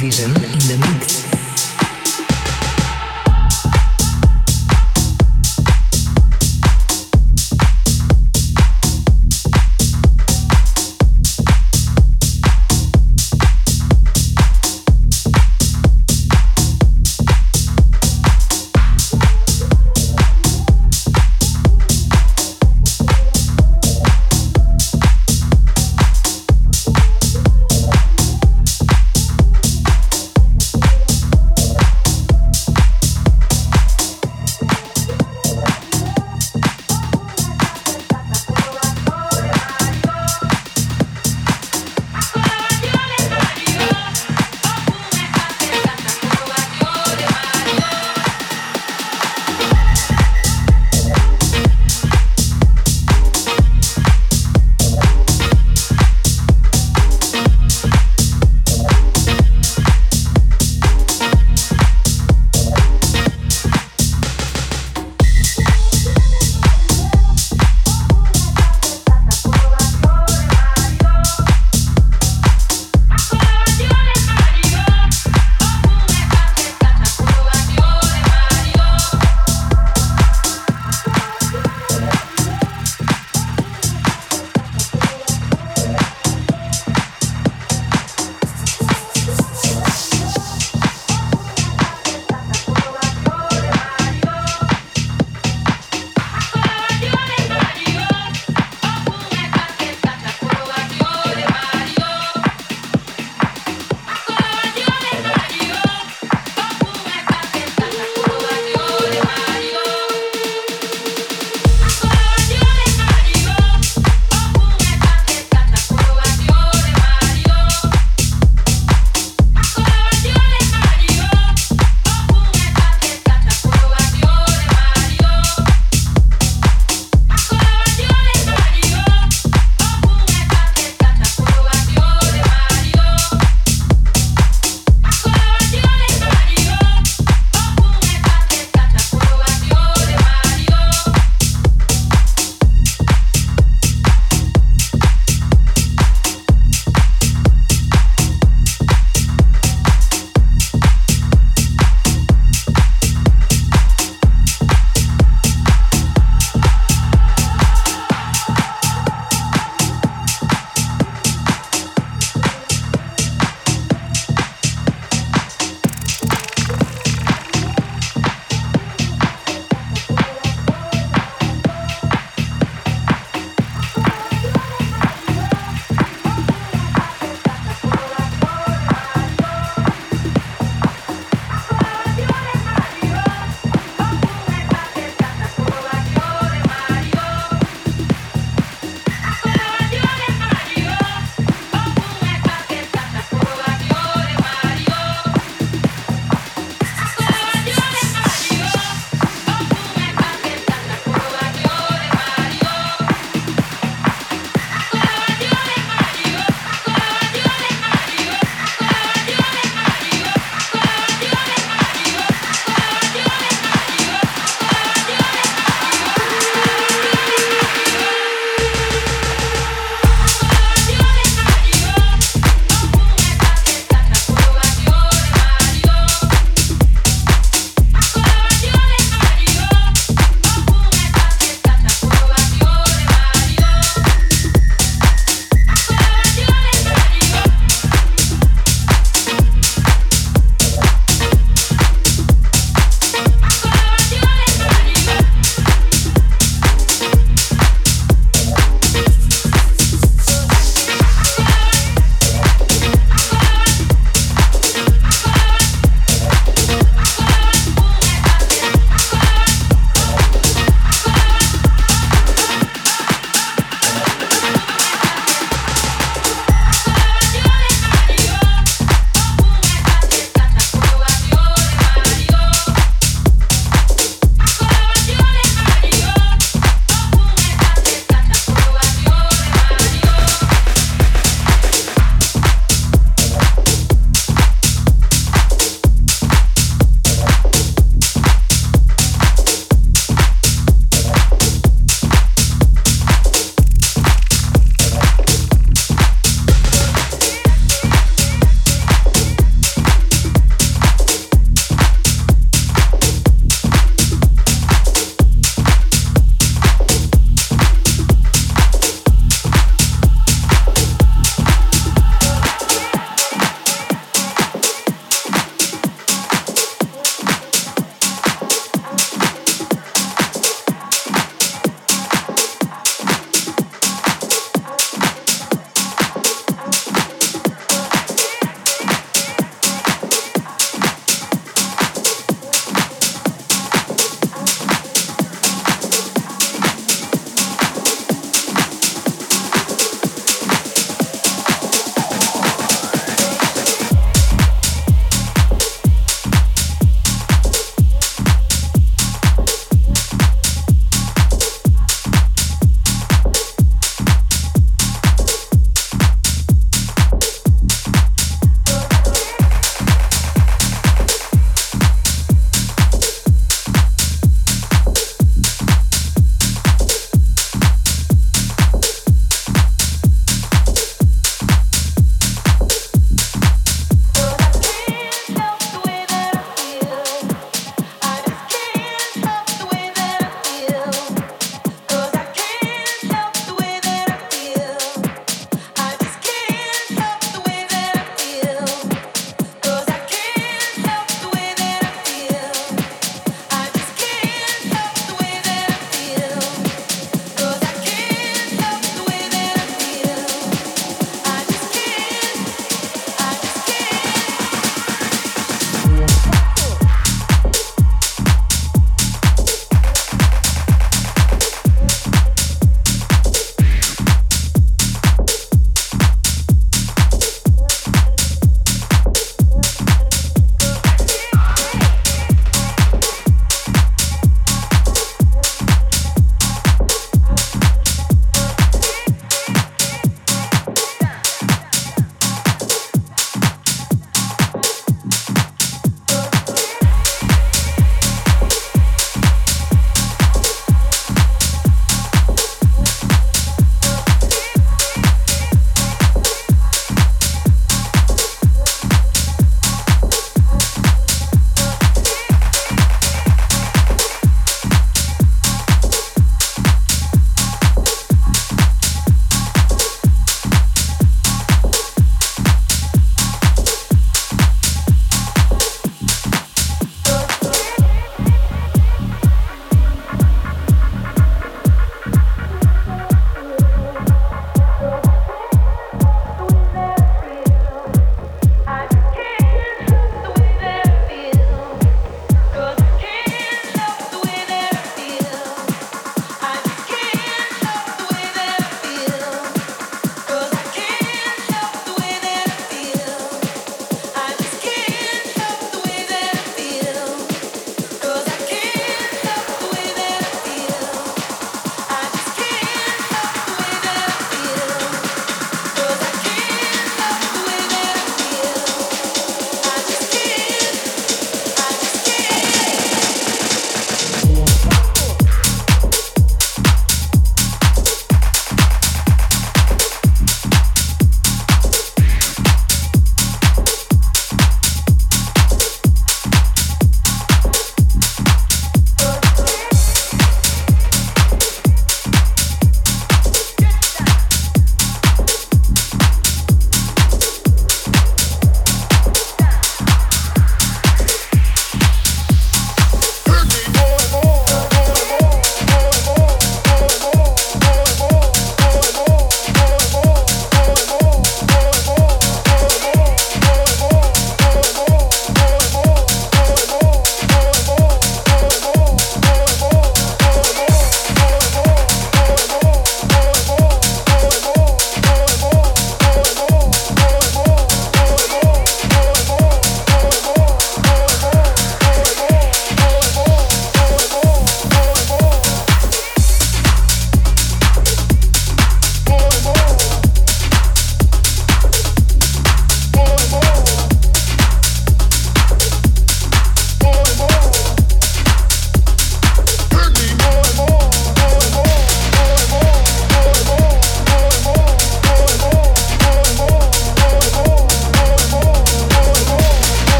Vision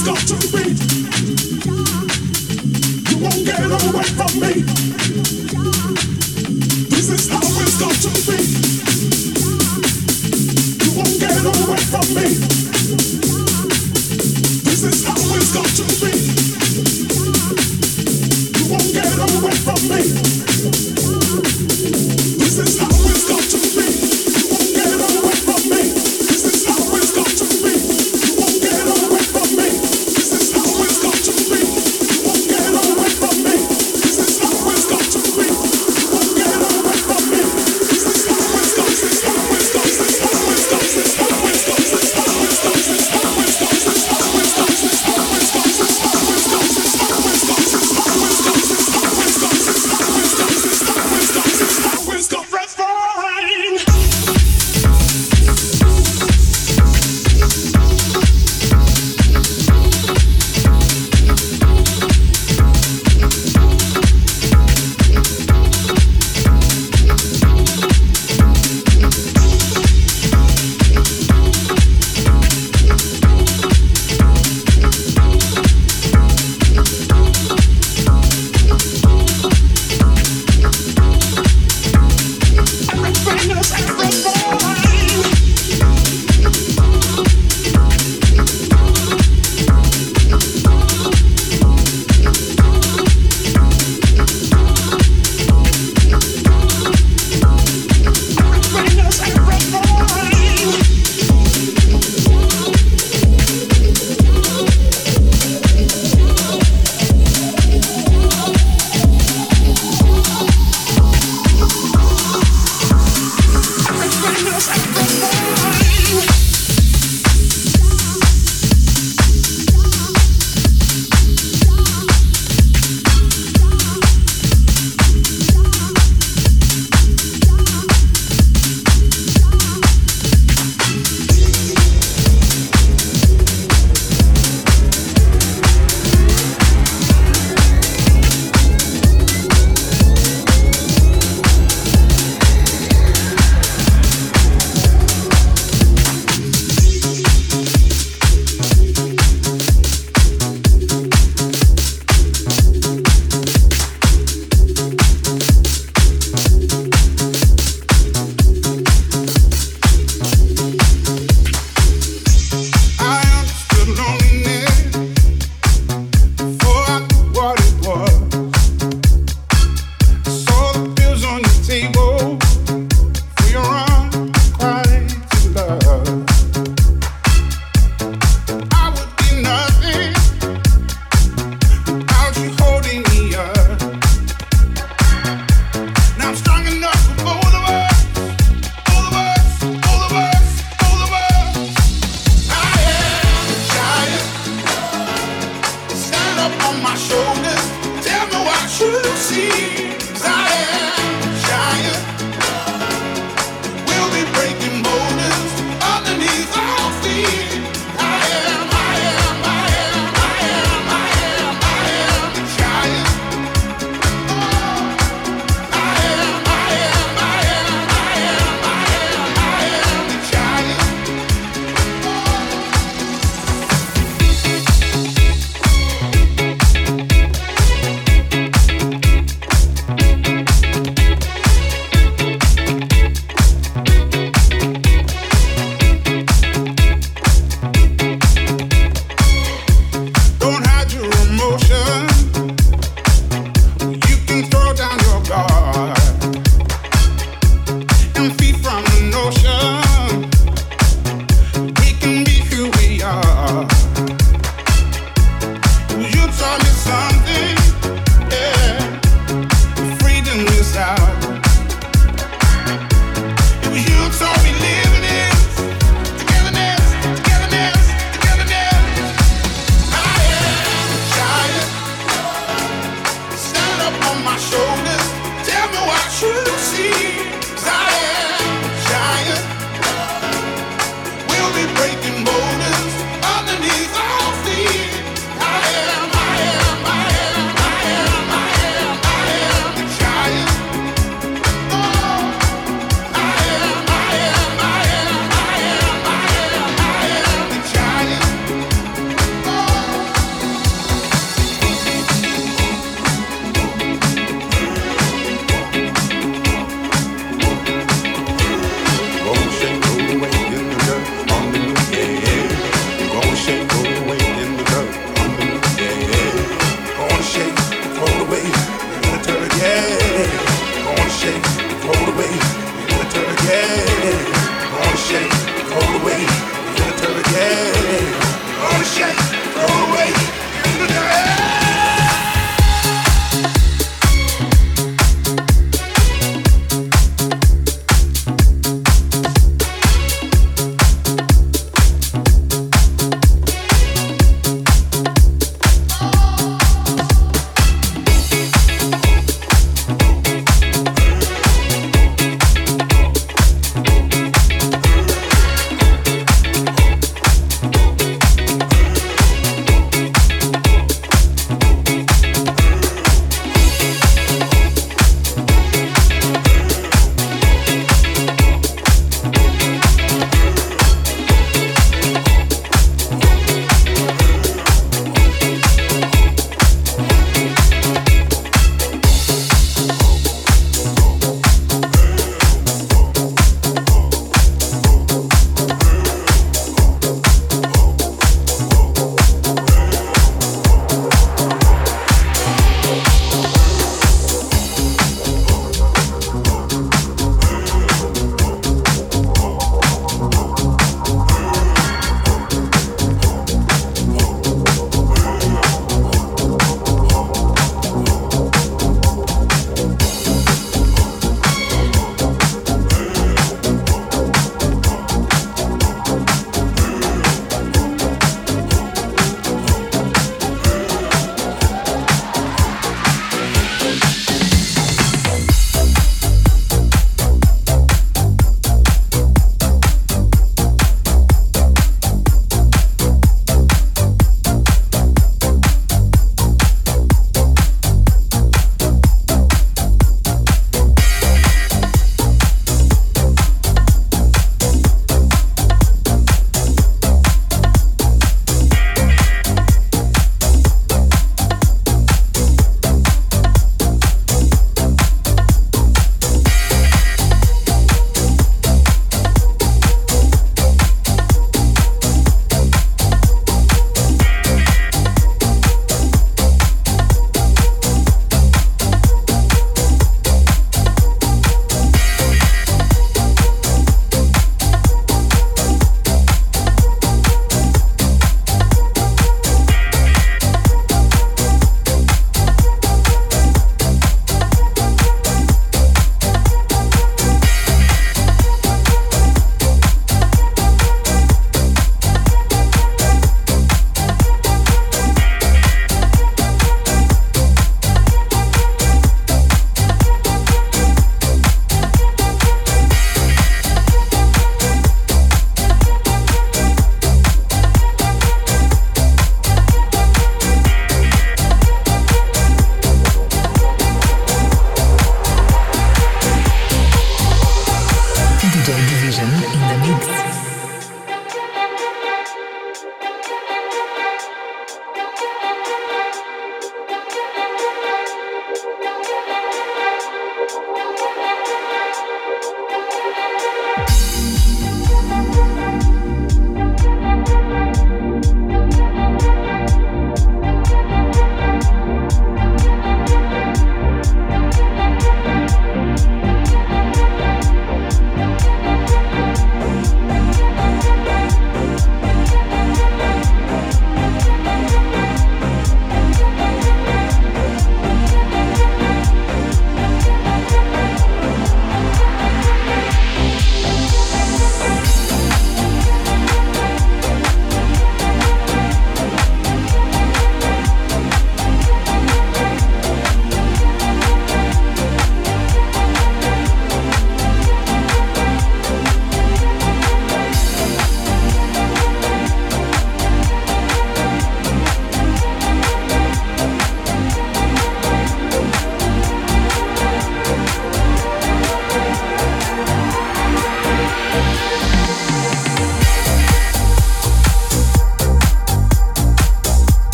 start to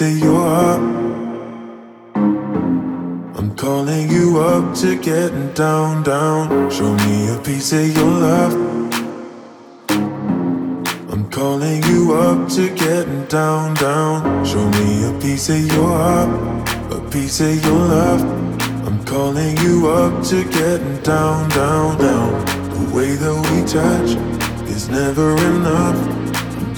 piece of your heart. I'm calling you up to getting down, down. Show me a piece of your love. I'm calling you up to getting down, down. Show me a piece of your heart, a piece of your love. I'm calling you up to getting down, down, down. The way that we touch is never enough.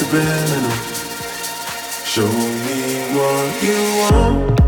Subliminal. Show me what you want.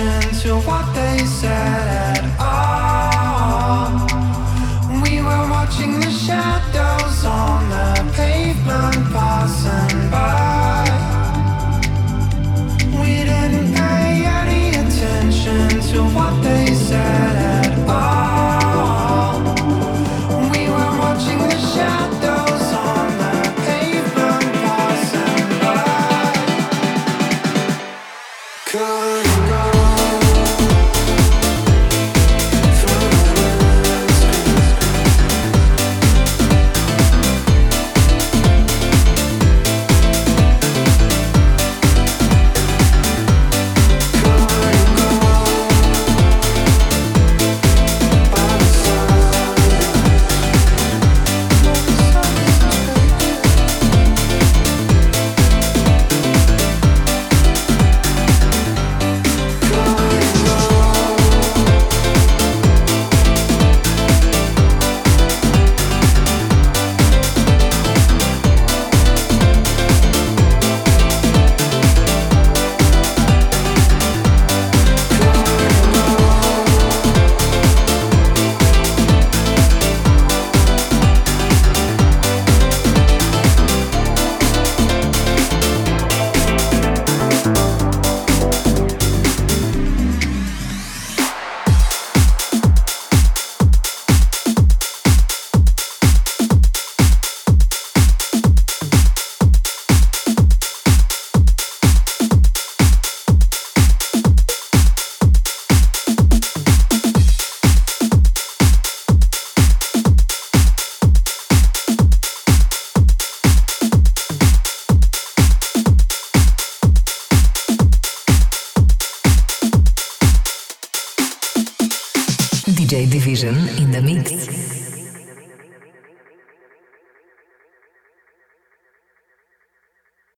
DJ Division in the mix.